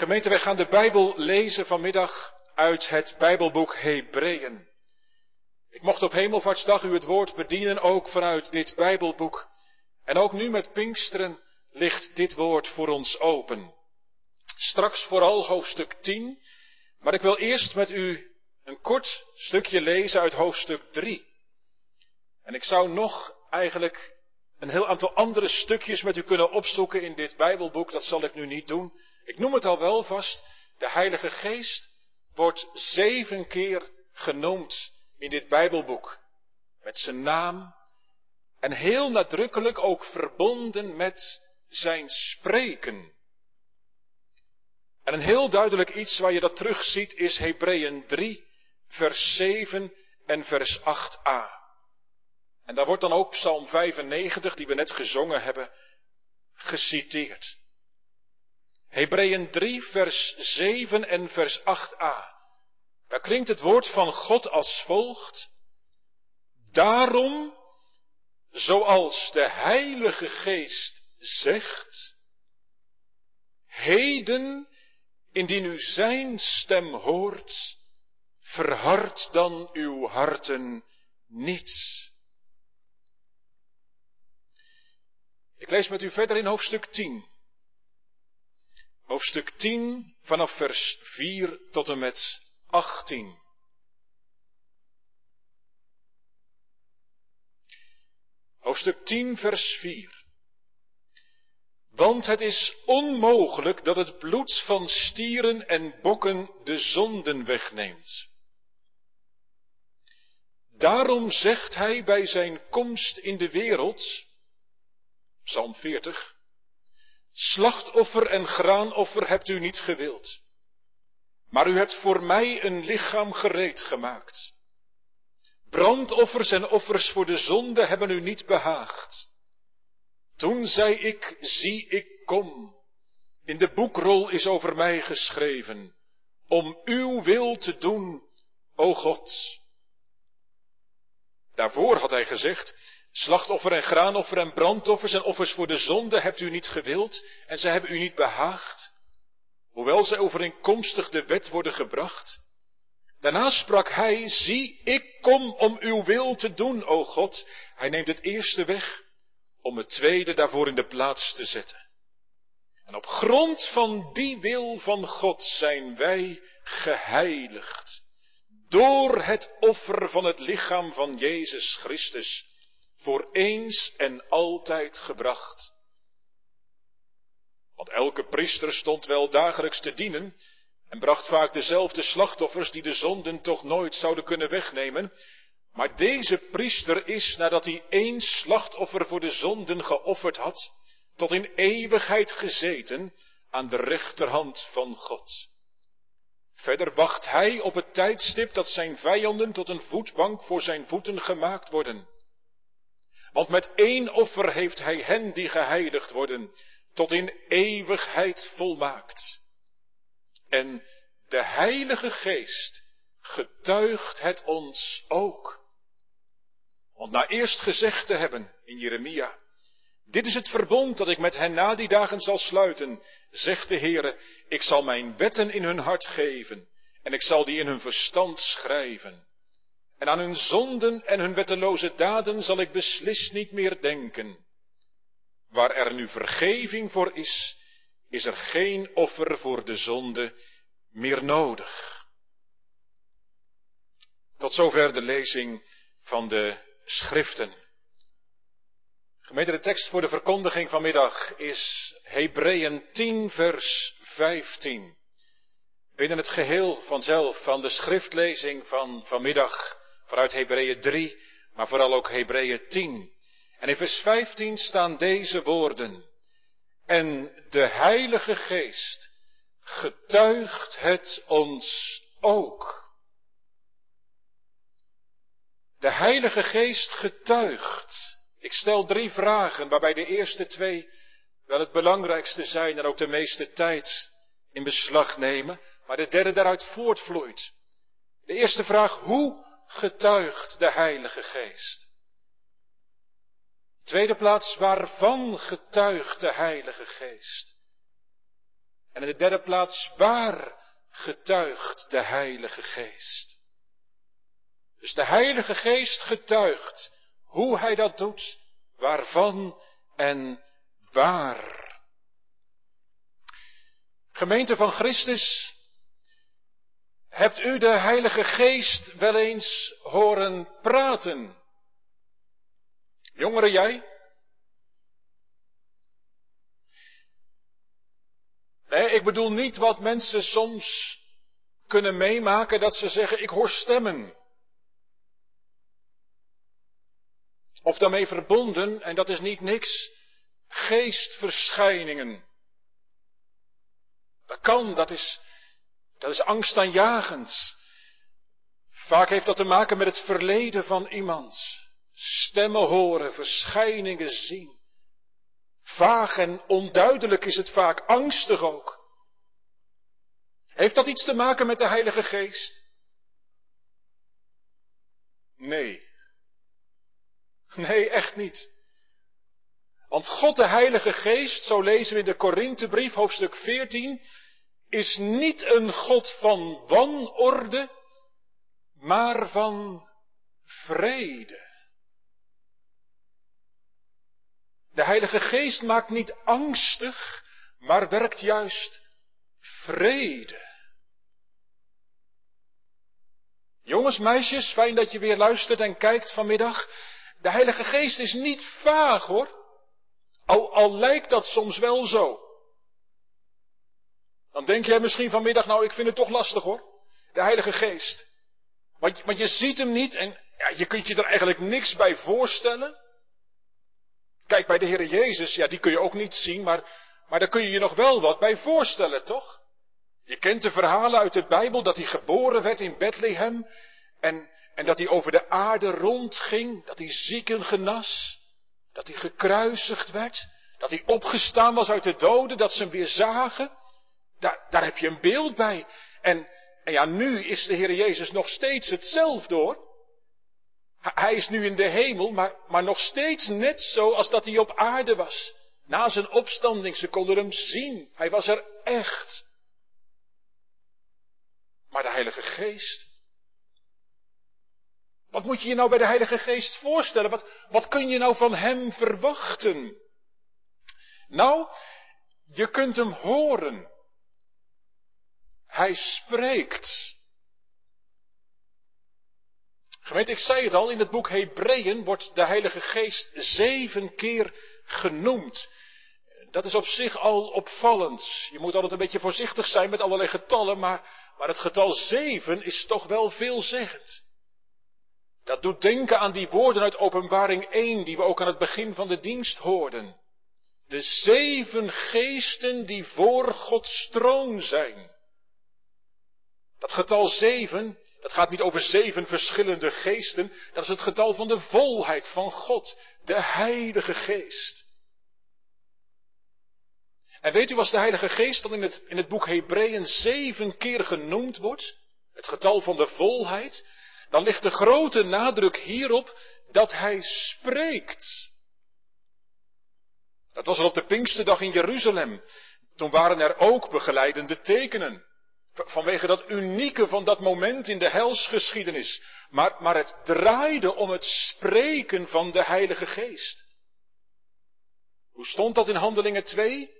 Gemeente, wij gaan de Bijbel lezen vanmiddag uit het Bijbelboek Hebreeën. Ik mocht op Hemelvaartsdag u het woord bedienen, ook vanuit dit Bijbelboek. En ook nu met Pinksteren ligt dit woord voor ons open. Straks vooral hoofdstuk 10, maar ik wil eerst met u een kort stukje lezen uit hoofdstuk 3. En ik zou nog eigenlijk een heel aantal andere stukjes met u kunnen opzoeken in dit Bijbelboek. Dat zal ik nu niet doen. Ik noem het al wel vast. De Heilige Geest wordt zeven keer genoemd in dit Bijbelboek. Met zijn naam. En heel nadrukkelijk ook verbonden met zijn spreken. En een heel duidelijk iets waar je dat terugziet is Hebreeën 3, vers 7 en vers 8a. En daar wordt dan ook Psalm 95, die we net gezongen hebben, geciteerd. Hebreeën 3, vers 7 en vers 8a. Daar klinkt het woord van God als volgt. Daarom, zoals de Heilige Geest zegt, heden, indien u zijn stem hoort, verhard dan uw harten niet. Ik lees met u verder in hoofdstuk 10. Hoofdstuk 10 vanaf vers 4 tot en met 18. Hoofdstuk 10 vers 4. Want het is onmogelijk dat het bloed van stieren en bokken de zonden wegneemt. Daarom zegt hij bij zijn komst in de wereld, Psalm 40. Slachtoffer en graanoffer hebt u niet gewild. Maar u hebt voor mij een lichaam gereed gemaakt. Brandoffers en offers voor de zonde hebben u niet behaagd. Toen zei ik, zie ik kom. In de boekrol is over mij geschreven, om uw wil te doen, o God. Daarvoor had hij gezegd, Slachtoffer en graanoffer en brandoffers en offers voor de zonde hebt u niet gewild en ze hebben u niet behaagd, hoewel zij overeenkomstig de wet worden gebracht. Daarna sprak hij, zie, ik kom om uw wil te doen, o God. Hij neemt het eerste weg om het tweede daarvoor in de plaats te zetten. En op grond van die wil van God zijn wij geheiligd door het offer van het lichaam van Jezus Christus voor eens en altijd gebracht. Want elke priester stond wel dagelijks te dienen en bracht vaak dezelfde slachtoffers die de zonden toch nooit zouden kunnen wegnemen. Maar deze priester is, nadat hij één slachtoffer voor de zonden geofferd had, tot in eeuwigheid gezeten aan de rechterhand van God. Verder wacht hij op het tijdstip dat zijn vijanden tot een voetbank voor zijn voeten gemaakt worden. Want met één offer heeft hij hen die geheiligd worden, tot in eeuwigheid volmaakt. En de Heilige Geest getuigt het ons ook. Want na eerst gezegd te hebben in Jeremia, dit is het verbond dat ik met hen na die dagen zal sluiten, zegt de Heere, ik zal mijn wetten in hun hart geven en ik zal die in hun verstand schrijven. En aan hun zonden en hun wetteloze daden zal ik beslist niet meer denken. Waar er nu vergeving voor is, is er geen offer voor de zonde meer nodig. Tot zover de lezing van de schriften. Gemeente, tekst voor de verkondiging vanmiddag is Hebreeën 10 vers 15. Binnen het geheel vanzelf van de schriftlezing van vanmiddag Vanuit Hebreeën 3, maar vooral ook Hebreeën 10. En in vers 15 staan deze woorden. En de Heilige Geest getuigt het ons ook. De Heilige Geest getuigt. Ik stel drie vragen, waarbij de eerste twee wel het belangrijkste zijn en ook de meeste tijd in beslag nemen, maar de derde daaruit voortvloeit. De eerste vraag, hoe getuigt de Heilige Geest? Tweede plaats, waarvan getuigt de Heilige Geest? En in de derde plaats, waar getuigt de Heilige Geest? Dus de Heilige Geest getuigt hoe Hij dat doet, waarvan en waar. Gemeente van Christus, hebt u de Heilige Geest wel eens horen praten? Jongeren, jij? Nee, ik bedoel niet wat mensen soms kunnen meemaken dat ze zeggen, ik hoor stemmen. Of daarmee verbonden, en dat is niet niks, geestverschijningen. Dat kan, dat is, dat is angstaanjagend. Vaak heeft dat te maken met het verleden van iemand. Stemmen horen, verschijningen zien. Vaag en onduidelijk is het vaak, angstig ook. Heeft dat iets te maken met de Heilige Geest? Nee. Nee, echt niet. Want God de Heilige Geest, zo lezen we in de Korinthebrief hoofdstuk 14, is niet een God van wanorde, maar van vrede. De Heilige Geest maakt niet angstig, maar werkt juist vrede. Jongens, meisjes, fijn dat je weer luistert en kijkt vanmiddag. De Heilige Geest is niet vaag hoor. Al, al lijkt dat soms wel zo. Dan denk jij misschien vanmiddag, nou ik vind het toch lastig hoor. De Heilige Geest. Want, want je ziet hem niet en ja, je kunt je er eigenlijk niks bij voorstellen. Kijk, bij de Heer Jezus, ja, die kun je ook niet zien, maar, maar daar kun je je nog wel wat bij voorstellen, toch? Je kent de verhalen uit de Bijbel dat hij geboren werd in Bethlehem en, en dat hij over de aarde rondging, dat hij zieken genas, dat hij gekruisigd werd, dat hij opgestaan was uit de doden, dat ze hem weer zagen. Daar, daar heb je een beeld bij. En, en ja, nu is de Heer Jezus nog steeds hetzelfde hoor. Hij is nu in de hemel, maar, maar nog steeds net zo als dat hij op aarde was. Na zijn opstanding, ze konden hem zien. Hij was er echt. Maar de Heilige Geest. Wat moet je je nou bij de Heilige Geest voorstellen? Wat, wat kun je nou van Hem verwachten? Nou, je kunt Hem horen. Hij spreekt. Gemeente, ik zei het al, in het boek Hebreeën wordt de Heilige Geest zeven keer genoemd. Dat is op zich al opvallend. Je moet altijd een beetje voorzichtig zijn met allerlei getallen, maar, maar het getal zeven is toch wel veelzeggend. Dat doet denken aan die woorden uit Openbaring 1 die we ook aan het begin van de dienst hoorden. De zeven geesten die voor Gods troon zijn. Dat getal zeven dat gaat niet over zeven verschillende geesten. Dat is het getal van de volheid van God, de Heilige Geest. En weet u, als de Heilige Geest dan in het, in het boek Hebreeën zeven keer genoemd wordt, het getal van de volheid, dan ligt de grote nadruk hierop dat Hij spreekt. Dat was al op de Pinksterdag in Jeruzalem. Toen waren er ook begeleidende tekenen. Vanwege dat unieke van dat moment in de helsgeschiedenis. Maar, maar het draaide om het spreken van de Heilige Geest. Hoe stond dat in Handelingen 2?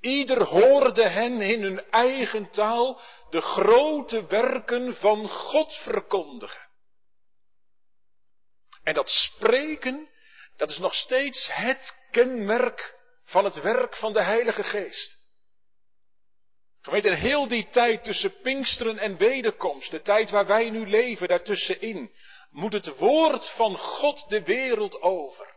Ieder hoorde hen in hun eigen taal de grote werken van God verkondigen. En dat spreken, dat is nog steeds het kenmerk van het werk van de Heilige Geest. Gemeente, in heel die tijd tussen Pinksteren en wederkomst, de tijd waar wij nu leven, daartussenin, moet het woord van God de wereld over.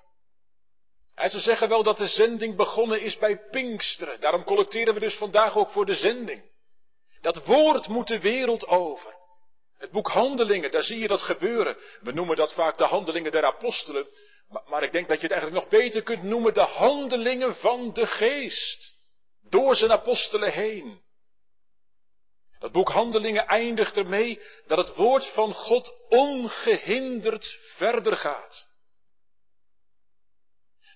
En ze zeggen wel dat de zending begonnen is bij Pinksteren. Daarom collecteren we dus vandaag ook voor de zending. Dat woord moet de wereld over. Het boek Handelingen, daar zie je dat gebeuren. We noemen dat vaak de handelingen der apostelen. Maar, maar ik denk dat je het eigenlijk nog beter kunt noemen de handelingen van de geest. Door zijn apostelen heen. Dat boek Handelingen eindigt ermee dat het woord van God ongehinderd verder gaat.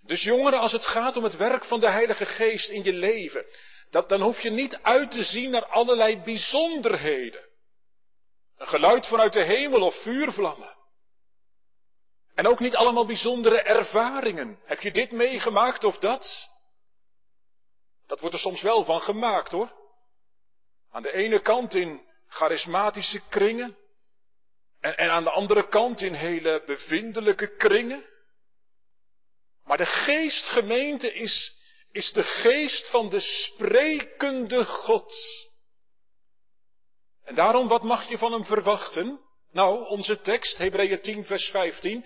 Dus jongeren, als het gaat om het werk van de Heilige Geest in je leven, dat, dan hoef je niet uit te zien naar allerlei bijzonderheden. Een geluid vanuit de hemel of vuurvlammen. En ook niet allemaal bijzondere ervaringen. Heb je dit meegemaakt of dat? Dat wordt er soms wel van gemaakt hoor. Aan de ene kant in charismatische kringen. En, en aan de andere kant in hele bevindelijke kringen. Maar de geestgemeente is, is de geest van de sprekende God. En daarom, wat mag je van hem verwachten? Nou, onze tekst, Hebreeën 10, vers 15.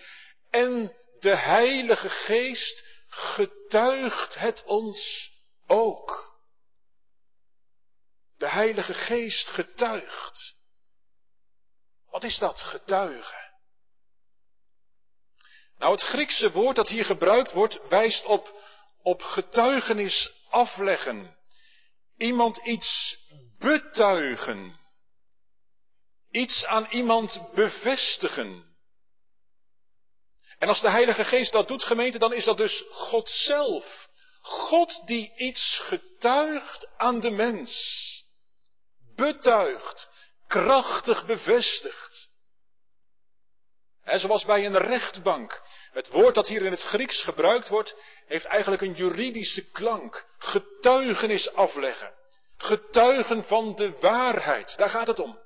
En de Heilige Geest getuigt het ons ook. De Heilige Geest getuigt. Wat is dat, getuigen? Nou, het Griekse woord dat hier gebruikt wordt, wijst op, op getuigenis afleggen. Iemand iets betuigen. Iets aan iemand bevestigen. En als de Heilige Geest dat doet, gemeente, dan is dat dus God zelf. God die iets getuigt aan de mens. Betuigt, krachtig bevestigt. Zoals bij een rechtbank. Het woord dat hier in het Grieks gebruikt wordt, heeft eigenlijk een juridische klank. Getuigenis afleggen. Getuigen van de waarheid. Daar gaat het om.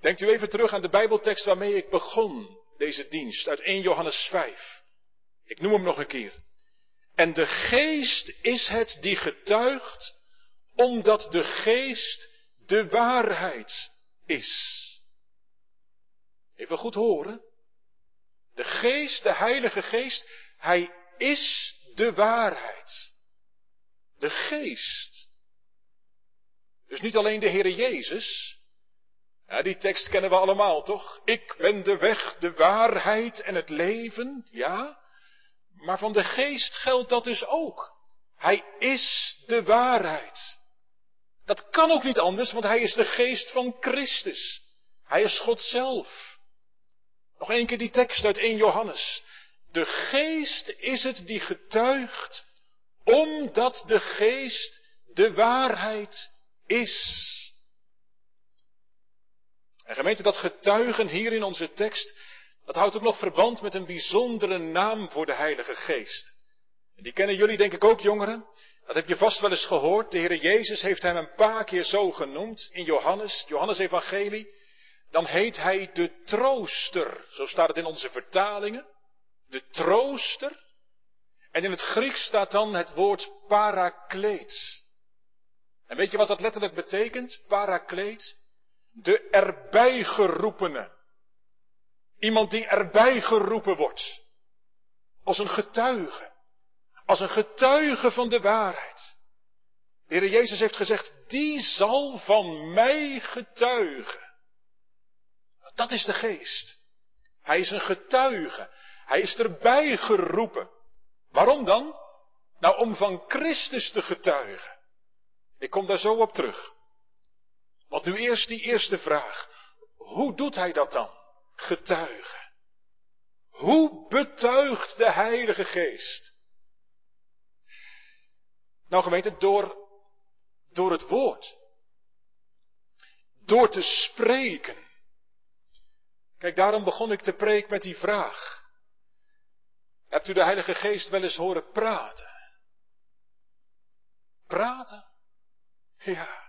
Denkt u even terug aan de Bijbeltekst waarmee ik begon deze dienst uit 1 Johannes 5. Ik noem hem nog een keer. En de geest is het die getuigt, omdat de geest de waarheid is. Even goed horen. De geest, de heilige geest, hij is de waarheid. De geest. Dus niet alleen de Heere Jezus, ja, die tekst kennen we allemaal, toch? Ik ben de weg, de waarheid en het leven, ja. Maar van de geest geldt dat dus ook. Hij is de waarheid. Dat kan ook niet anders, want hij is de geest van Christus. Hij is God zelf. Nog een keer die tekst uit 1 Johannes. De geest is het die getuigt, omdat de geest de waarheid is. En gemeente, dat getuigen hier in onze tekst, dat houdt ook nog verband met een bijzondere naam voor de Heilige Geest. Die kennen jullie denk ik ook, jongeren. Dat heb je vast wel eens gehoord. De Heer Jezus heeft hem een paar keer zo genoemd in Johannes, Johannes Evangelie. Dan heet hij de trooster. Zo staat het in onze vertalingen. De trooster. En in het Grieks staat dan het woord parakleet. En weet je wat dat letterlijk betekent? Parakleet? De erbij geroepene. Iemand die erbij geroepen wordt. Als een getuige. Als een getuige van de waarheid. De Heer Jezus heeft gezegd, die zal van mij getuigen. Dat is de geest. Hij is een getuige. Hij is erbij geroepen. Waarom dan? Nou, om van Christus te getuigen. Ik kom daar zo op terug. Want nu eerst die eerste vraag. Hoe doet hij dat dan? Getuigen. Hoe betuigt de Heilige Geest? Nou gemeente, door, door het woord. Door te spreken. Kijk, daarom begon ik de preek met die vraag. Hebt u de Heilige Geest wel eens horen praten? Praten? Ja.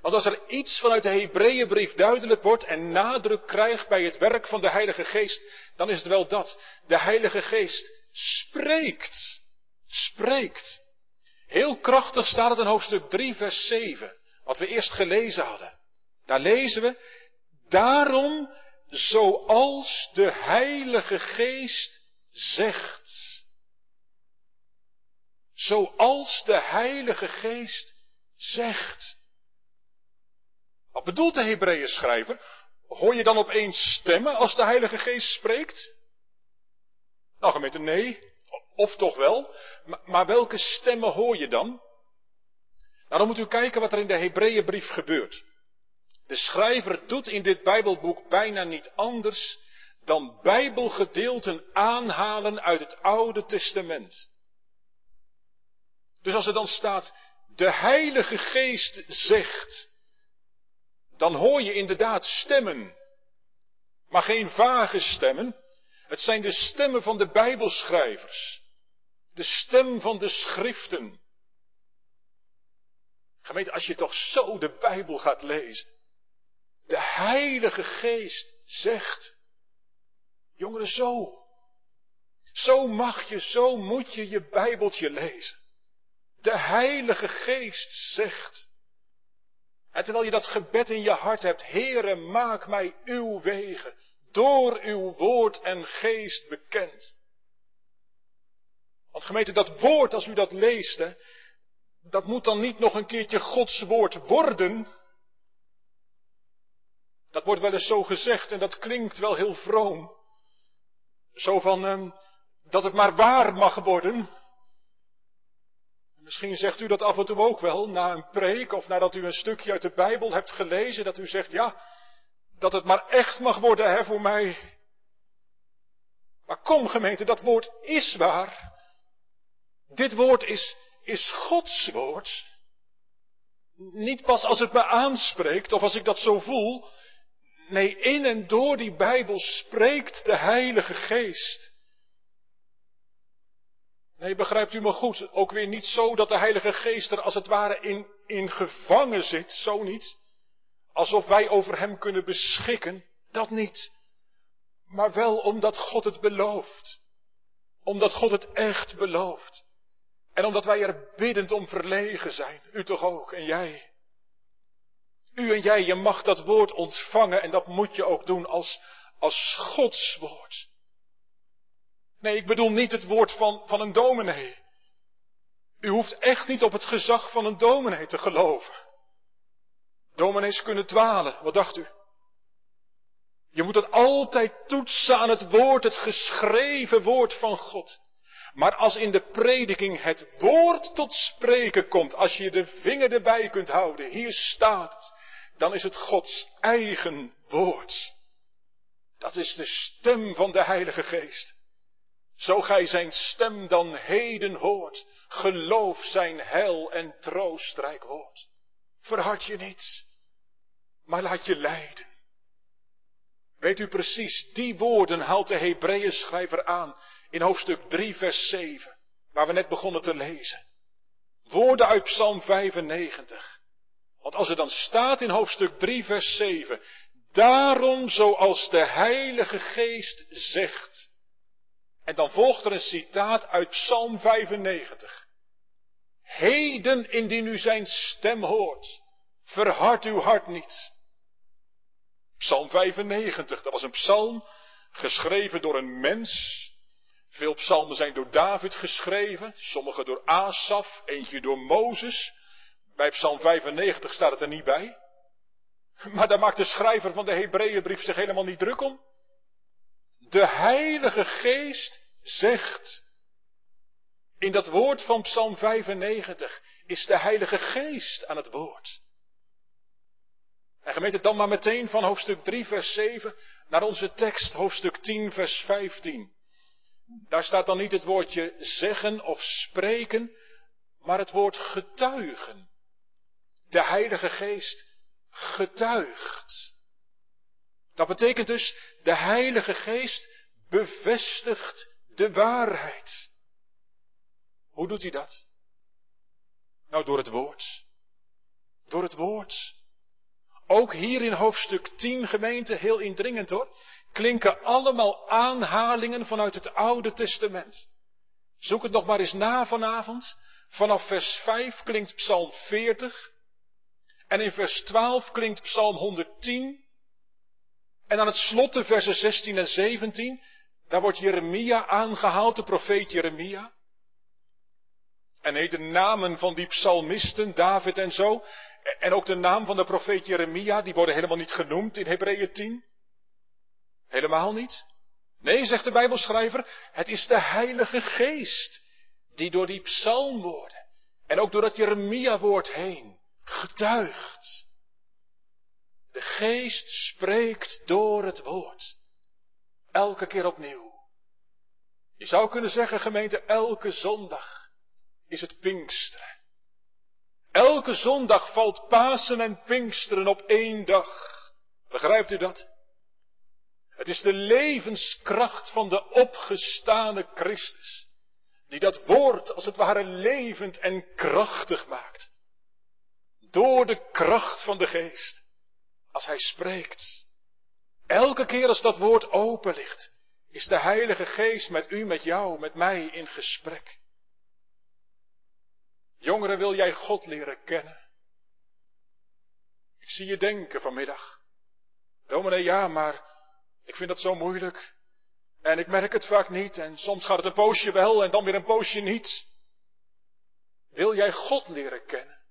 Want als er iets vanuit de Hebreeënbrief duidelijk wordt en nadruk krijgt bij het werk van de Heilige Geest, dan is het wel dat. De Heilige Geest spreekt. Spreekt. Heel krachtig staat het in hoofdstuk 3, vers 7, wat we eerst gelezen hadden. Daar lezen we, daarom zoals de Heilige Geest zegt. Zoals de Heilige Geest zegt. Wat bedoelt de Hebreeën schrijver? Hoor je dan opeens stemmen als de Heilige Geest spreekt? Nou gemeente, nee. Of toch wel. Maar welke stemmen hoor je dan? Nou, dan moet u kijken wat er in de Hebreeënbrief gebeurt. De schrijver doet in dit Bijbelboek bijna niet anders dan Bijbelgedeelten aanhalen uit het Oude Testament. Dus als er dan staat, de Heilige Geest zegt, dan hoor je inderdaad stemmen. Maar geen vage stemmen. Het zijn de stemmen van de Bijbelschrijvers. De stem van de schriften. Gemeente, als je toch zo de Bijbel gaat lezen. De Heilige Geest zegt. Jongeren, zo. Zo mag je, zo moet je je Bijbeltje lezen. De Heilige Geest zegt. En terwijl je dat gebed in je hart hebt, Heere, maak mij uw wegen, door uw woord en geest bekend. Want gemeente, dat woord, als u dat leest, hè, dat moet dan niet nog een keertje Gods woord worden. Dat wordt wel eens zo gezegd en dat klinkt wel heel vroom. Zo van, eh, dat het maar waar mag worden. Misschien zegt u dat af en toe ook wel, na een preek of nadat u een stukje uit de Bijbel hebt gelezen, dat u zegt, ja, dat het maar echt mag worden hè, voor mij. Maar kom gemeente, dat woord is waar. Dit woord is, is Gods woord. Niet pas als het me aanspreekt of als ik dat zo voel. Nee, in en door die Bijbel spreekt de Heilige Geest. Nee, begrijpt u me goed, ook weer niet zo dat de Heilige Geest er als het ware in, in gevangen zit, zo niet. Alsof wij over Hem kunnen beschikken, dat niet. Maar wel omdat God het belooft. Omdat God het echt belooft. En omdat wij er biddend om verlegen zijn, u toch ook en jij. U en jij, je mag dat woord ontvangen en dat moet je ook doen als, als Gods woord. Nee, ik bedoel niet het woord van, van een dominee. U hoeft echt niet op het gezag van een dominee te geloven. Dominees kunnen dwalen, wat dacht u? Je moet het altijd toetsen aan het woord, het geschreven woord van God. Maar als in de prediking het woord tot spreken komt, als je de vinger erbij kunt houden, hier staat het, dan is het Gods eigen woord. Dat is de stem van de Heilige Geest. Zo gij zijn stem dan heden hoort, geloof zijn heil en troostrijk woord. Verhard je niet, maar laat je leiden. Weet u precies, die woorden haalt de Hebreeën schrijver aan in hoofdstuk 3 vers 7, waar we net begonnen te lezen. Woorden uit Psalm 95. Want als er dan staat in hoofdstuk 3 vers 7, daarom zoals de Heilige Geest zegt, en dan volgt er een citaat uit Psalm 95. Heden indien u zijn stem hoort, verhard uw hart niet. Psalm 95, dat was een psalm geschreven door een mens. Veel psalmen zijn door David geschreven, sommige door Asaf, eentje door Mozes. Bij Psalm 95 staat het er niet bij. Maar daar maakt de schrijver van de Hebreeënbrief zich helemaal niet druk om. De Heilige Geest zegt. In dat woord van Psalm 95 is de Heilige Geest aan het woord. En gemeente dan maar meteen van hoofdstuk 3 vers 7 naar onze tekst hoofdstuk 10 vers 15. Daar staat dan niet het woordje zeggen of spreken, maar het woord getuigen. De Heilige Geest getuigt. Dat betekent dus, de Heilige Geest bevestigt de waarheid. Hoe doet hij dat? Nou, door het woord. Door het woord. Ook hier in hoofdstuk 10 gemeente, heel indringend hoor, klinken allemaal aanhalingen vanuit het Oude Testament. Zoek het nog maar eens na vanavond. Vanaf vers 5 klinkt Psalm 40. En in vers 12 klinkt Psalm 110. En aan het slot de versen 16 en 17 daar wordt Jeremia aangehaald, de profeet Jeremia. En nee, de namen van die psalmisten, David en zo, en ook de naam van de profeet Jeremia, die worden helemaal niet genoemd in Hebreeën 10. Helemaal niet. Nee, zegt de Bijbelschrijver, het is de Heilige Geest die door die psalmwoorden en ook door dat Jeremia-woord heen getuigt. De Geest spreekt door het woord. Elke keer opnieuw. Je zou kunnen zeggen, gemeente, elke zondag is het Pinksteren. Elke zondag valt Pasen en Pinksteren op één dag. Begrijpt u dat? Het is de levenskracht van de opgestane Christus, die dat woord als het ware levend en krachtig maakt. Door de kracht van de geest, als hij spreekt. Elke keer als dat woord open ligt, is de Heilige Geest met u, met jou, met mij in gesprek. Jongeren, wil jij God leren kennen? Ik zie je denken vanmiddag. Dominee, ja, maar ik vind dat zo moeilijk. En ik merk het vaak niet. En soms gaat het een poosje wel en dan weer een poosje niet. Wil jij God leren kennen?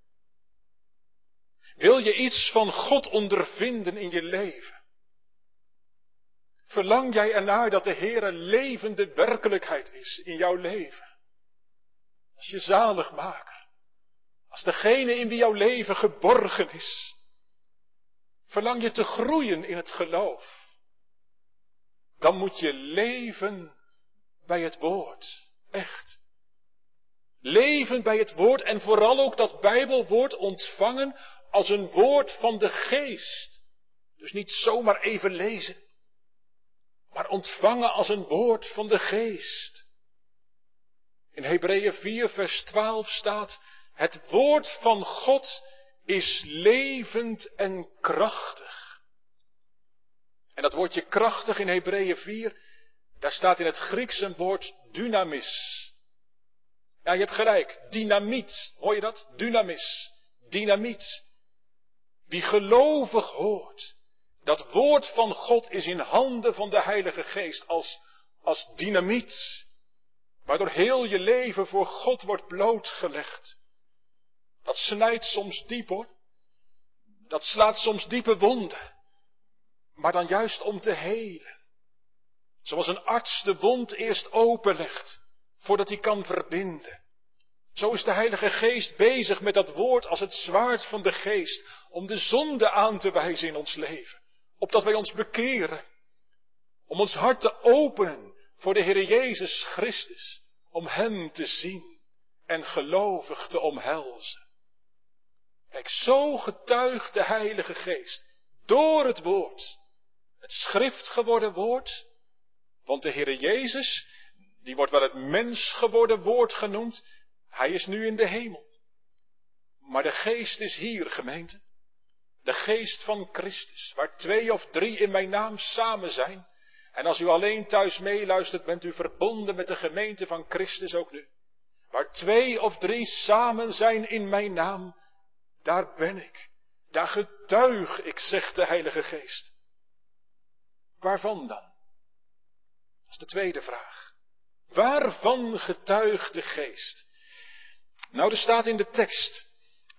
Wil je iets van God ondervinden in je leven? Verlang jij ernaar dat de Heer een levende werkelijkheid is in jouw leven? Als je zaligmaker. Als degene in wie jouw leven geborgen is. Verlang je te groeien in het geloof. Dan moet je leven bij het woord. Echt. Leven bij het woord en vooral ook dat Bijbelwoord ontvangen als een woord van de geest. Dus niet zomaar even lezen, maar ontvangen als een woord van de geest. In Hebreeën 4 vers 12 staat, het woord van God is levend en krachtig. En dat woordje krachtig in Hebreeën 4, daar staat in het Grieks een woord dynamis. Ja, je hebt gelijk, dynamiet. Hoor je dat? Dynamis, dynamiet. Wie gelovig hoort, dat woord van God is in handen van de Heilige Geest als, als dynamiet, waardoor heel je leven voor God wordt blootgelegd. Dat snijdt soms diep hoor. Dat slaat soms diepe wonden. Maar dan juist om te helen. Zoals een arts de wond eerst openlegt, voordat hij kan verbinden. Zo is de Heilige Geest bezig met dat woord als het zwaard van de Geest, om de zonde aan te wijzen in ons leven, opdat wij ons bekeren, om ons hart te openen voor de Heer Jezus Christus, om Hem te zien en gelovig te omhelzen. Kijk, zo getuigt de Heilige Geest door het woord, het schrift geworden woord, want de Heer Jezus, die wordt wel het mens geworden woord genoemd, hij is nu in de hemel. Maar de geest is hier, gemeente. De geest van Christus, waar twee of drie in mijn naam samen zijn. En als u alleen thuis meeluistert, bent u verbonden met de gemeente van Christus ook nu. Waar twee of drie samen zijn in mijn naam, daar ben ik. Daar getuig ik, zegt de Heilige Geest. Waarvan dan? Dat is de tweede vraag. Waarvan getuigt de Geest? Nou, er staat in de tekst.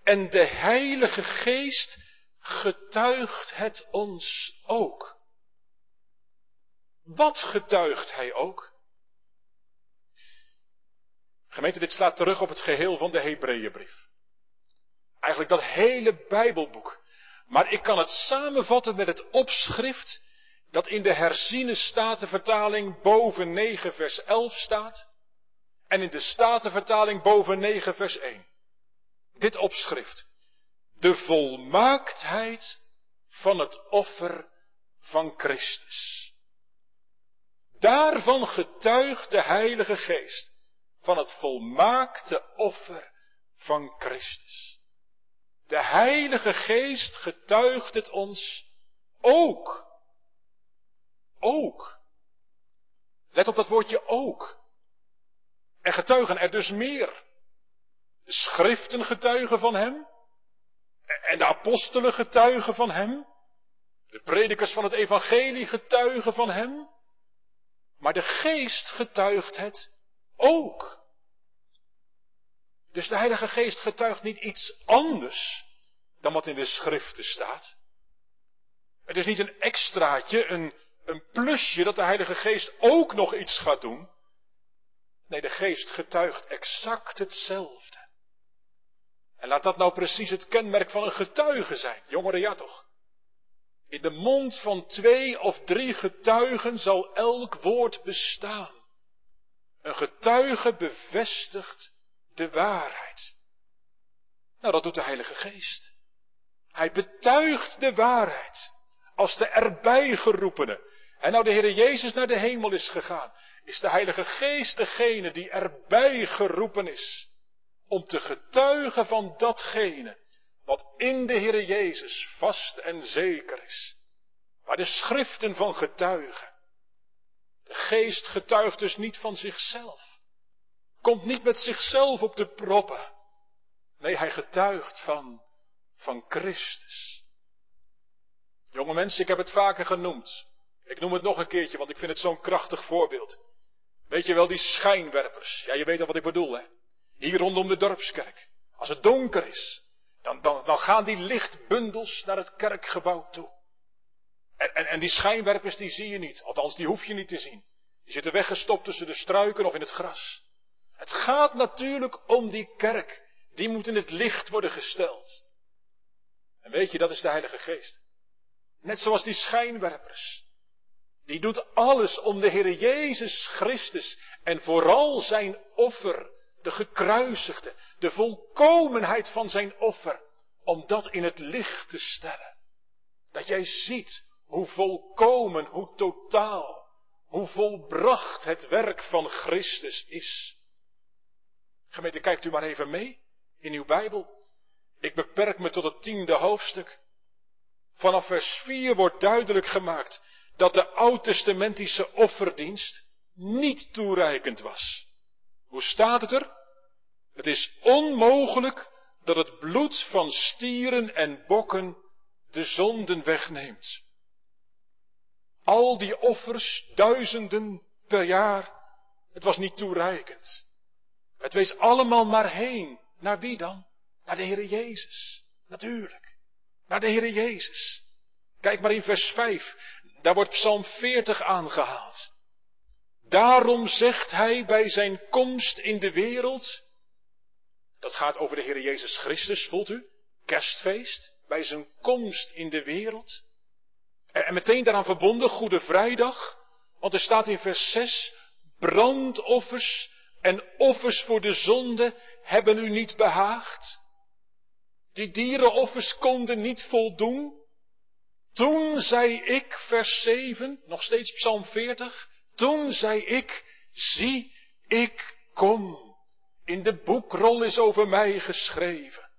En de Heilige Geest getuigt het ons ook. Wat getuigt Hij ook? Gemeente, dit slaat terug op het geheel van de Hebreeënbrief. Eigenlijk dat hele Bijbelboek. Maar ik kan het samenvatten met het opschrift dat in de herziene statenvertaling boven 9 vers 11 staat. En in de statenvertaling boven 9 vers 1. Dit opschrift. De volmaaktheid van het offer van Christus. Daarvan getuigt de Heilige Geest. Van het volmaakte offer van Christus. De Heilige Geest getuigt het ons ook. Ook. Let op dat woordje ook. Er getuigen er dus meer. De schriften getuigen van Hem. En de apostelen getuigen van Hem. De predikers van het evangelie getuigen van Hem. Maar de Geest getuigt het ook. Dus de Heilige Geest getuigt niet iets anders dan wat in de schriften staat. Het is niet een extraatje, een, een plusje dat de Heilige Geest ook nog iets gaat doen. Nee, de Geest getuigt exact hetzelfde. En laat dat nou precies het kenmerk van een getuige zijn. Jongeren, ja toch? In de mond van twee of drie getuigen zal elk woord bestaan. Een getuige bevestigt de waarheid. Nou, dat doet de Heilige Geest. Hij betuigt de waarheid als de erbij geroepene. En nou de Heer Jezus naar de hemel is gegaan, is de Heilige Geest degene die erbij geroepen is om te getuigen van datgene wat in de Heer Jezus vast en zeker is. Waar de schriften van getuigen. De geest getuigt dus niet van zichzelf. Komt niet met zichzelf op de proppen. Nee, hij getuigt van, van Christus. Jonge mensen, ik heb het vaker genoemd. Ik noem het nog een keertje, want ik vind het zo'n krachtig voorbeeld. Weet je wel, die schijnwerpers. Ja, je weet al wat ik bedoel, hè. Hier rondom de dorpskerk. Als het donker is, dan, dan, dan gaan die lichtbundels naar het kerkgebouw toe. En, en, en die schijnwerpers, die zie je niet. Althans, die hoef je niet te zien. Die zitten weggestopt tussen de struiken of in het gras. Het gaat natuurlijk om die kerk. Die moet in het licht worden gesteld. En weet je, dat is de Heilige Geest. Net zoals die schijnwerpers. Die doet alles om de Heer Jezus Christus en vooral zijn offer, de gekruisigde, de volkomenheid van zijn offer, om dat in het licht te stellen. Dat jij ziet hoe volkomen, hoe totaal, hoe volbracht het werk van Christus is. Gemeente, kijkt u maar even mee in uw Bijbel. Ik beperk me tot het tiende hoofdstuk. Vanaf vers 4 wordt duidelijk gemaakt dat de oud-testamentische offerdienst niet toereikend was. Hoe staat het er? Het is onmogelijk dat het bloed van stieren en bokken de zonden wegneemt. Al die offers, duizenden per jaar, het was niet toereikend. Het wees allemaal maar heen. Naar wie dan? Naar de Heere Jezus. Natuurlijk. Naar de Heere Jezus. Kijk maar in vers 5. Daar wordt Psalm 40 aangehaald. Daarom zegt hij bij zijn komst in de wereld. Dat gaat over de Heer Jezus Christus, voelt u? Kerstfeest. Bij zijn komst in de wereld. En meteen daaraan verbonden, Goede Vrijdag. Want er staat in vers 6. Brandoffers en offers voor de zonde hebben u niet behaagd. Die dierenoffers konden niet voldoen. Toen zei ik, vers 7, nog steeds Psalm 40, toen zei ik, zie, ik kom. In de boekrol is over mij geschreven,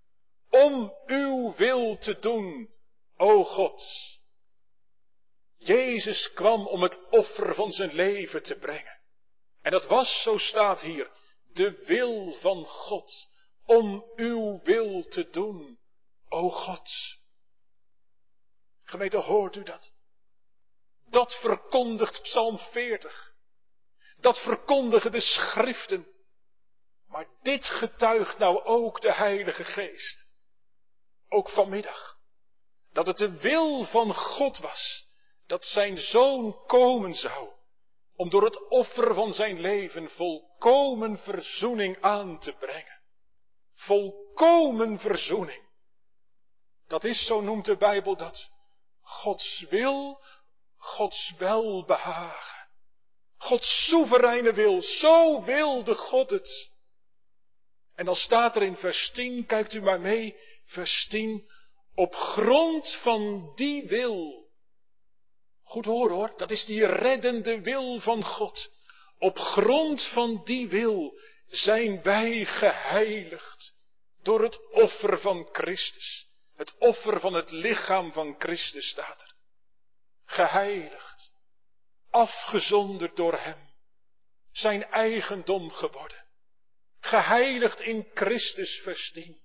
om uw wil te doen, o God. Jezus kwam om het offer van zijn leven te brengen. En dat was, zo staat hier, de wil van God, om uw wil te doen, o God. Gemeente, hoort u dat? Dat verkondigt Psalm 40. Dat verkondigen de schriften. Maar dit getuigt nou ook de Heilige Geest. Ook vanmiddag. Dat het de wil van God was. Dat zijn zoon komen zou. Om door het offer van zijn leven volkomen verzoening aan te brengen. Volkomen verzoening. Dat is, zo noemt de Bijbel dat, Gods wil, Gods welbehagen. Gods soevereine wil, zo wilde God het. En dan staat er in vers 10, kijkt u maar mee, vers 10, op grond van die wil. Goed hoor hoor, dat is die reddende wil van God. Op grond van die wil zijn wij geheiligd door het offer van Christus. Het offer van het lichaam van Christus staat er. Geheiligd, afgezonderd door Hem, zijn eigendom geworden. Geheiligd in Christus vers 10,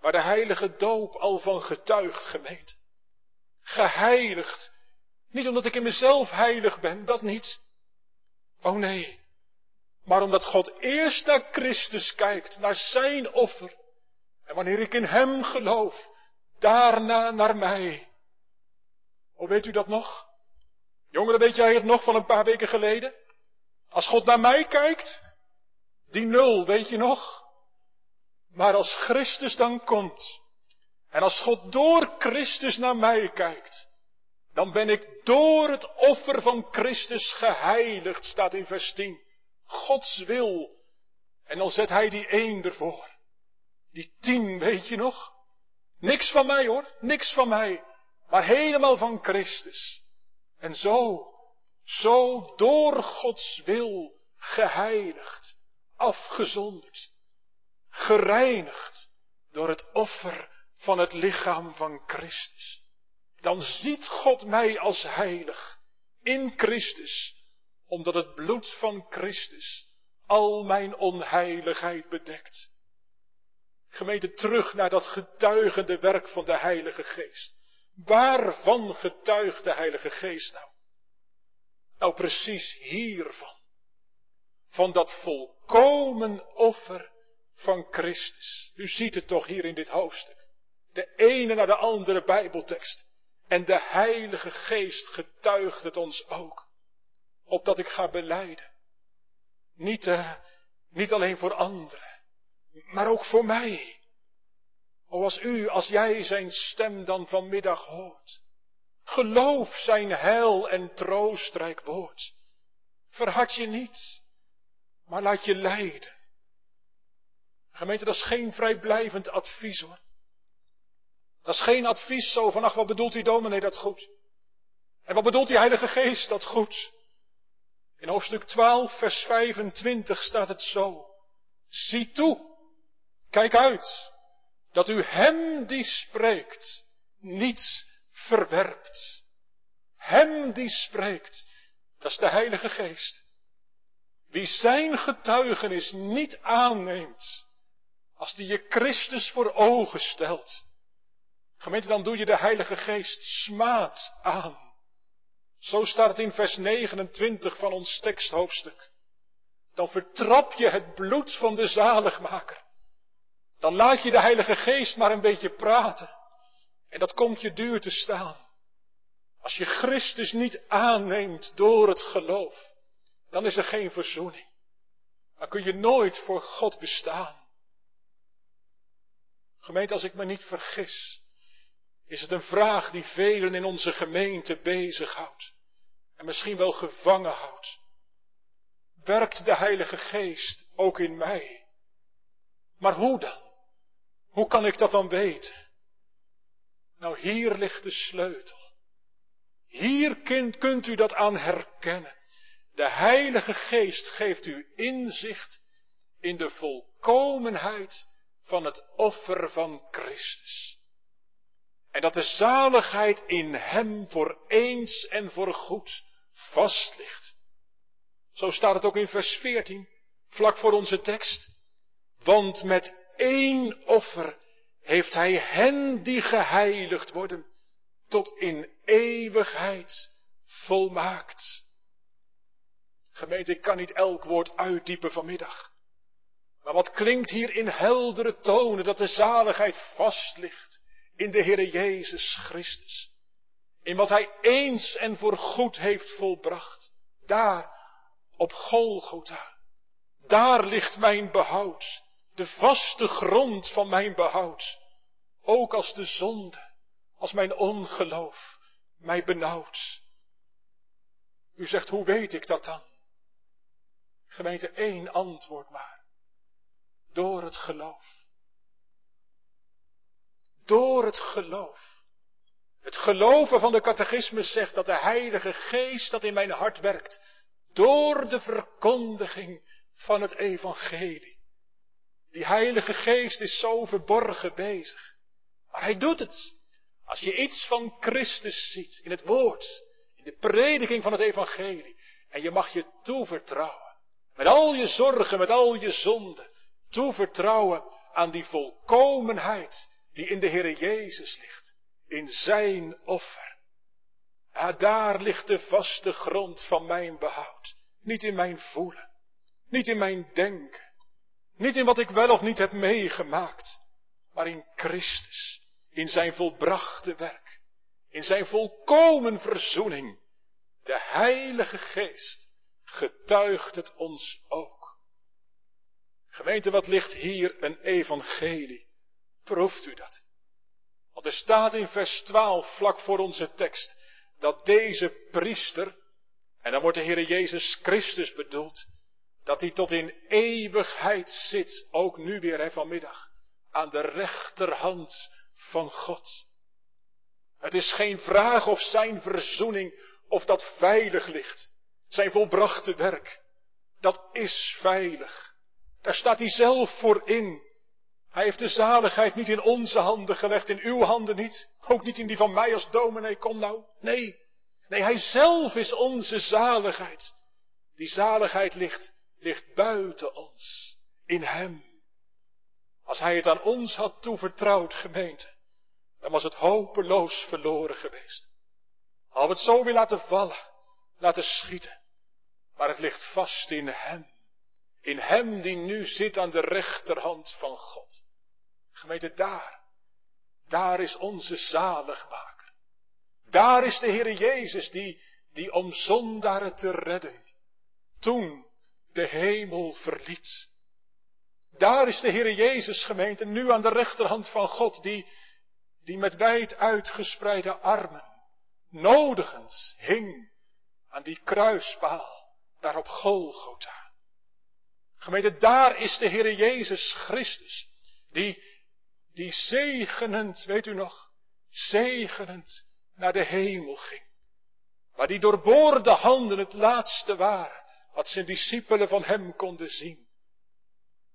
waar de heilige doop al van getuigt gemeent. Geheiligd, niet omdat ik in mezelf heilig ben, dat niet. Oh nee, maar omdat God eerst naar Christus kijkt, naar zijn offer. En wanneer ik in Hem geloof, daarna naar mij. Hoe weet u dat nog? Jongeren, weet jij het nog van een paar weken geleden? Als God naar mij kijkt, die nul, weet je nog? Maar als Christus dan komt, en als God door Christus naar mij kijkt, dan ben ik door het offer van Christus geheiligd, staat in vers 10. Gods wil. En dan zet hij die één ervoor. Die tien, weet je nog? Niks van mij hoor, niks van mij, maar helemaal van Christus. En zo, zo door Gods wil geheiligd, afgezonderd, gereinigd door het offer van het lichaam van Christus. Dan ziet God mij als heilig in Christus, omdat het bloed van Christus al mijn onheiligheid bedekt. Gemeente, terug naar dat getuigende werk van de Heilige Geest. Waarvan getuigt de Heilige Geest nou? Nou precies hiervan. Van dat volkomen offer van Christus. U ziet het toch hier in dit hoofdstuk. De ene naar de andere Bijbeltekst. En de Heilige Geest getuigt het ons ook. Opdat ik ga beleiden. Niet, uh, niet alleen voor anderen, maar ook voor mij. O, als u, als jij zijn stem dan vanmiddag hoort. Geloof zijn heil en troostrijk woord. Verhard je niet, maar laat je leiden. Gemeente, dat is geen vrijblijvend advies hoor. Dat is geen advies zo van, ach wat bedoelt die dominee dat goed? En wat bedoelt die Heilige Geest dat goed? In hoofdstuk 12, vers 25 staat het zo. Zie toe, kijk uit, dat u hem die spreekt niets verwerpt. Hem die spreekt, dat is de Heilige Geest. Wie zijn getuigenis niet aanneemt, als die je Christus voor ogen stelt, gemeente, dan doe je de Heilige Geest smaad aan. Zo staat het in vers 29 van ons teksthoofdstuk. Dan vertrap je het bloed van de zaligmaker. Dan laat je de Heilige Geest maar een beetje praten. En dat komt je duur te staan. Als je Christus niet aanneemt door het geloof, dan is er geen verzoening. Dan kun je nooit voor God bestaan. Gemeente, als ik me niet vergis, is het een vraag die velen in onze gemeente bezighoudt en misschien wel gevangen houdt. Werkt de Heilige Geest ook in mij? Maar hoe dan? Hoe kan ik dat dan weten? Nou, hier ligt de sleutel. Hier kunt, kunt u dat aan herkennen. De Heilige Geest geeft u inzicht in de volkomenheid van het offer van Christus. En dat de zaligheid in Hem voor eens en voor goed vast ligt. Zo staat het ook in vers 14, vlak voor onze tekst. Want met één offer heeft Hij hen die geheiligd worden, tot in eeuwigheid volmaakt. Gemeente, ik kan niet elk woord uitdiepen vanmiddag. Maar wat klinkt hier in heldere tonen dat de zaligheid vast ligt in de Heere Jezus Christus. In wat Hij eens en voor goed heeft volbracht. Daar, op Golgotha. Daar ligt mijn behoud. De vaste grond van mijn behoud. Ook als de zonde, als mijn ongeloof mij benauwt. U zegt, hoe weet ik dat dan? Gemeente, één antwoord maar. Door het geloof. Door het geloof. Het geloven van de catechismus zegt dat de Heilige Geest dat in mijn hart werkt. Door de verkondiging van het Evangelie. Die Heilige Geest is zo verborgen bezig. Maar hij doet het. Als je iets van Christus ziet in het woord, in de prediking van het Evangelie. En je mag je toevertrouwen. Met al je zorgen, met al je zonden. Toevertrouwen aan die volkomenheid die in de Heere Jezus ligt, in zijn offer. Ja, daar ligt de vaste grond van mijn behoud. Niet in mijn voelen, niet in mijn denken, niet in wat ik wel of niet heb meegemaakt, maar in Christus, in zijn volbrachte werk, in zijn volkomen verzoening. De Heilige Geest getuigt het ons ook. Gemeente, wat ligt hier een evangelie Proeft u dat? Want er staat in vers 12, vlak voor onze tekst, dat deze priester, en dan wordt de Heer Jezus Christus bedoeld, dat hij tot in eeuwigheid zit, ook nu weer hè, vanmiddag, aan de rechterhand van God. Het is geen vraag of zijn verzoening, of dat veilig ligt. Zijn volbrachte werk, dat is veilig. Daar staat hij zelf voor in. Hij heeft de zaligheid niet in onze handen gelegd, in uw handen niet. Ook niet in die van mij als dominee, kom nou. Nee, nee, hij zelf is onze zaligheid. Die zaligheid ligt, ligt buiten ons, in hem. Als hij het aan ons had toevertrouwd, gemeente, dan was het hopeloos verloren geweest. Al we het zo weer laten vallen, laten schieten. Maar het ligt vast in hem. In hem die nu zit aan de rechterhand van God. Gemeente, daar, daar is onze zaligmaker. Daar is de Heer Jezus die, die om zondaren te redden, toen de hemel verliet. Daar is de Heer Jezus gemeente, nu aan de rechterhand van God, die, die met wijd uitgespreide armen, nodigend hing aan die kruispaal, daar op Golgotha. Gemeente, daar is de Heer Jezus Christus, die, die zegenend, weet u nog, zegenend naar de hemel ging. Waar die doorboorde handen het laatste waren, wat zijn discipelen van hem konden zien.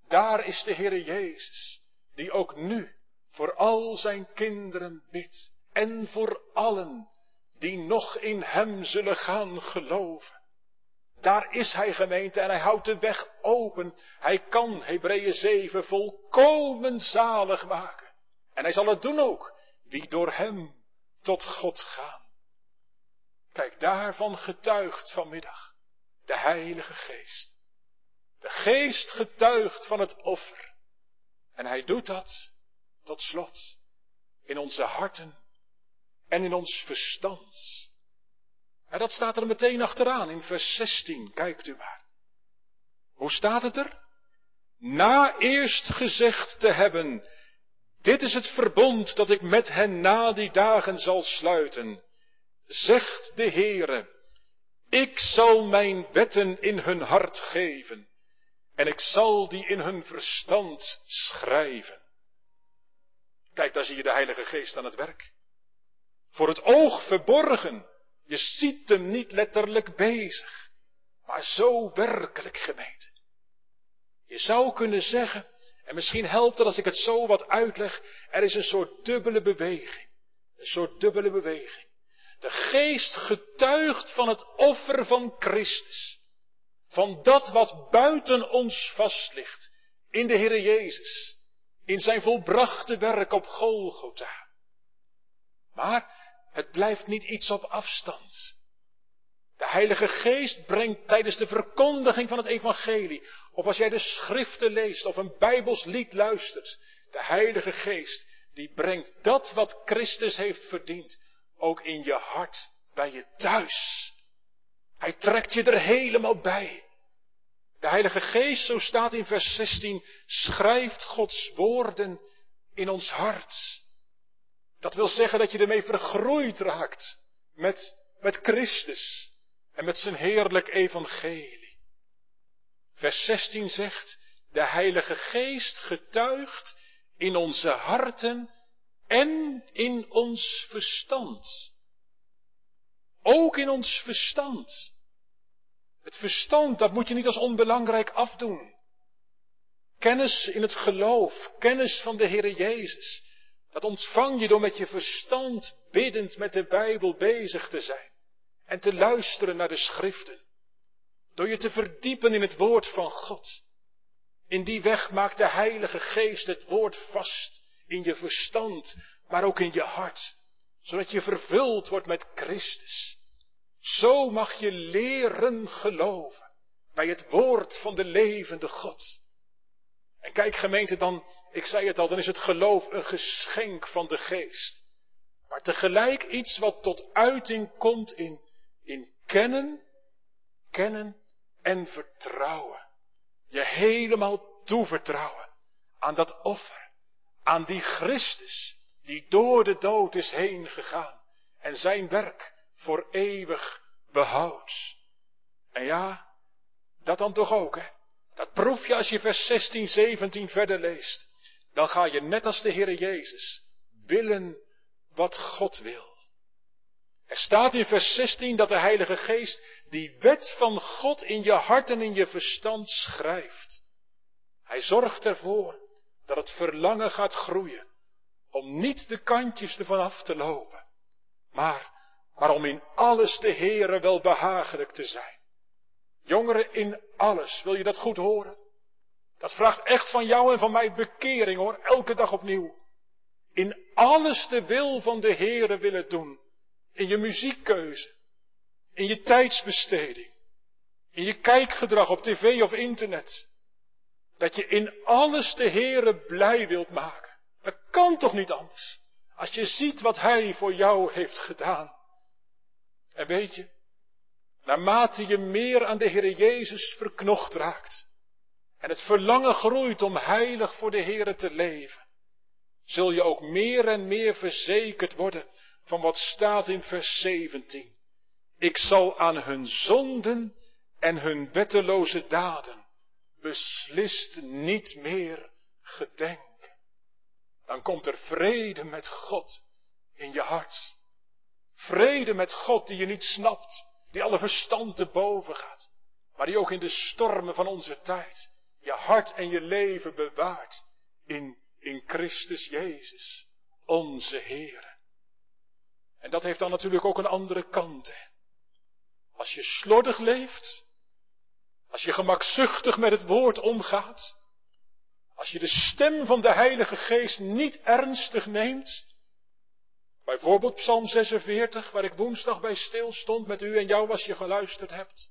Daar is de Heer Jezus, die ook nu voor al zijn kinderen bidt en voor allen die nog in hem zullen gaan geloven. Daar is hij gemeente en hij houdt de weg open. Hij kan, Hebreeën 7, volkomen zalig maken. En hij zal het doen ook, wie door hem tot God gaan. Kijk, daarvan getuigt vanmiddag de Heilige Geest. De Geest getuigt van het offer. En hij doet dat tot slot in onze harten en in ons verstand. En dat staat er meteen achteraan in vers 16. Kijkt u maar. Hoe staat het er? Na eerst gezegd te hebben, dit is het verbond dat ik met hen na die dagen zal sluiten, zegt de Heere, ik zal mijn wetten in hun hart geven en ik zal die in hun verstand schrijven. Kijk, daar zie je de Heilige Geest aan het werk. Voor het oog verborgen je ziet hem niet letterlijk bezig, maar zo werkelijk gemeente. Je zou kunnen zeggen, en misschien helpt het als ik het zo wat uitleg, er is een soort dubbele beweging. Een soort dubbele beweging. De geest getuigt van het offer van Christus. Van dat wat buiten ons vast ligt. In de Heere Jezus. In zijn volbrachte werk op Golgotha. Maar het blijft niet iets op afstand. De Heilige Geest brengt tijdens de verkondiging van het Evangelie, of als jij de schriften leest of een Bijbels lied luistert, de Heilige Geest, die brengt dat wat Christus heeft verdiend, ook in je hart, bij je thuis. Hij trekt je er helemaal bij. De Heilige Geest, zo staat in vers 16, schrijft Gods woorden in ons hart. Dat wil zeggen dat je ermee vergroeid raakt met, met Christus en met zijn heerlijk evangelie. Vers 16 zegt, de Heilige Geest getuigt in onze harten en in ons verstand. Ook in ons verstand. Het verstand, dat moet je niet als onbelangrijk afdoen. Kennis in het geloof, kennis van de Heere Jezus, dat ontvang je door met je verstand biddend met de Bijbel bezig te zijn en te luisteren naar de schriften. Door je te verdiepen in het woord van God. In die weg maakt de Heilige Geest het woord vast in je verstand, maar ook in je hart, zodat je vervuld wordt met Christus. Zo mag je leren geloven bij het woord van de levende God. En kijk gemeente, dan, ik zei het al, dan is het geloof een geschenk van de geest. Maar tegelijk iets wat tot uiting komt in, in kennen, kennen en vertrouwen. Je helemaal toevertrouwen aan dat offer, aan die Christus die door de dood is heen gegaan en zijn werk voor eeuwig behoudt. En ja, dat dan toch ook, hè? Dat proef je als je vers 16, 17 verder leest. Dan ga je net als de Heere Jezus willen wat God wil. Er staat in vers 16 dat de Heilige Geest die wet van God in je hart en in je verstand schrijft. Hij zorgt ervoor dat het verlangen gaat groeien om niet de kantjes ervan af te lopen, maar, maar om in alles de Heere wel behagelijk te zijn. Jongeren, in alles, wil je dat goed horen? Dat vraagt echt van jou en van mij bekering hoor, elke dag opnieuw. In alles de wil van de Heere willen doen. In je muziekkeuze, in je tijdsbesteding, in je kijkgedrag op tv of internet. Dat je in alles de Heere blij wilt maken. Dat kan toch niet anders. Als je ziet wat Hij voor jou heeft gedaan. En weet je, naarmate je meer aan de Heere Jezus verknocht raakt. En het verlangen groeit om heilig voor de Heere te leven. Zul je ook meer en meer verzekerd worden van wat staat in vers 17. Ik zal aan hun zonden en hun wetteloze daden beslist niet meer gedenken. Dan komt er vrede met God in je hart. Vrede met God die je niet snapt, die alle verstand te boven gaat, maar die ook in de stormen van onze tijd je hart en je leven bewaart in, in Christus Jezus, onze Heer. En dat heeft dan natuurlijk ook een andere kant. Als je slordig leeft, als je gemakzuchtig met het woord omgaat, als je de stem van de Heilige Geest niet ernstig neemt, bijvoorbeeld Psalm 46, waar ik woensdag bij stil stond met u en jou als je geluisterd hebt.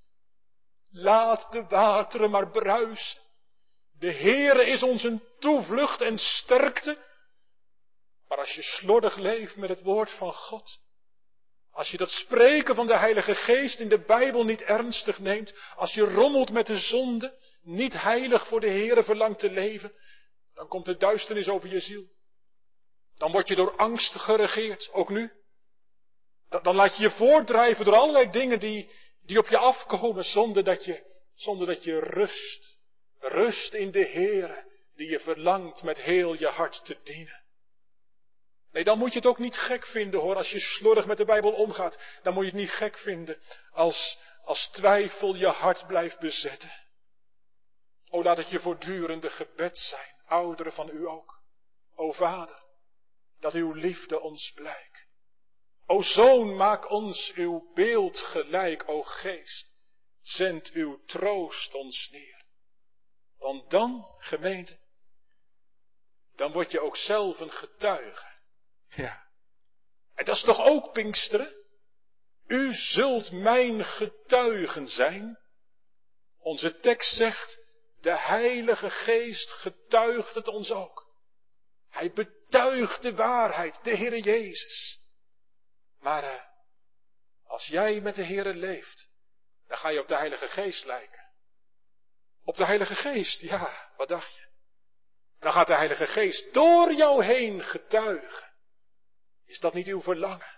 Laat de wateren maar bruisen. De Heere is ons een toevlucht en sterkte. Maar als je slordig leeft met het woord van God, als je dat spreken van de Heilige Geest in de Bijbel niet ernstig neemt, als je rommelt met de zonde, niet heilig voor de Heere verlangt te leven, dan komt de duisternis over je ziel. Dan word je door angst geregeerd, ook nu. Dan, laat je je voordrijven door allerlei dingen die, die op je afkomen, zonder dat je, zonder dat je rust, rust in de Heere, die je verlangt met heel je hart te dienen. Nee, dan moet je het ook niet gek vinden hoor, als je slordig met de Bijbel omgaat. Dan moet je het niet gek vinden als, als twijfel je hart blijft bezetten. O, laat het je voortdurende gebed zijn, ouderen van u ook. O Vader, dat uw liefde ons blijkt. O Zoon, maak ons uw beeld gelijk, o Geest, zend uw troost ons neer. Want dan, gemeente, dan word je ook zelf een getuige ja. En dat is toch ook Pinksteren? U zult mijn getuigen zijn. Onze tekst zegt, de Heilige Geest getuigt het ons ook. Hij betuigt de waarheid, de Heere Jezus. Maar uh, als jij met de Heere leeft, dan ga je op de Heilige Geest lijken. Op de Heilige Geest, ja, wat dacht je? Dan gaat de Heilige Geest door jou heen getuigen. Is dat niet uw verlangen?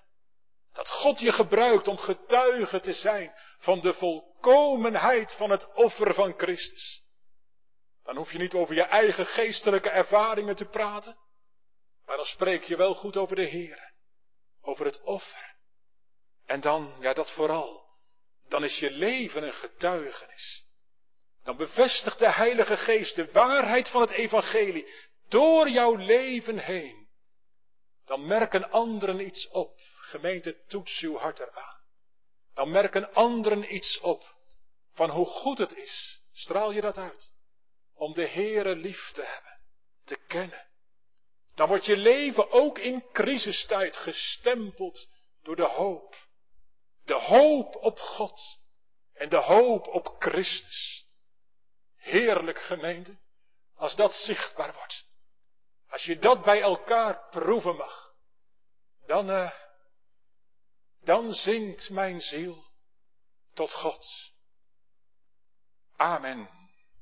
Dat God je gebruikt om getuige te zijn van de volkomenheid van het offer van Christus. Dan hoef je niet over je eigen geestelijke ervaringen te praten, maar dan spreek je wel goed over de Heer, over het offer. En dan, ja dat vooral, dan is je leven een getuigenis. Dan bevestigt de Heilige Geest de waarheid van het evangelie door jouw leven heen dan merken anderen iets op. Gemeente, toets uw hart eraan. Dan merken anderen iets op van hoe goed het is. Straal je dat uit. Om de Heere lief te hebben, te kennen. Dan wordt je leven ook in crisistijd gestempeld door de hoop. De hoop op God en de hoop op Christus. Heerlijk gemeente, als dat zichtbaar wordt. Als je dat bij elkaar proeven mag, dan, uh, dan zingt mijn ziel tot God. Amen.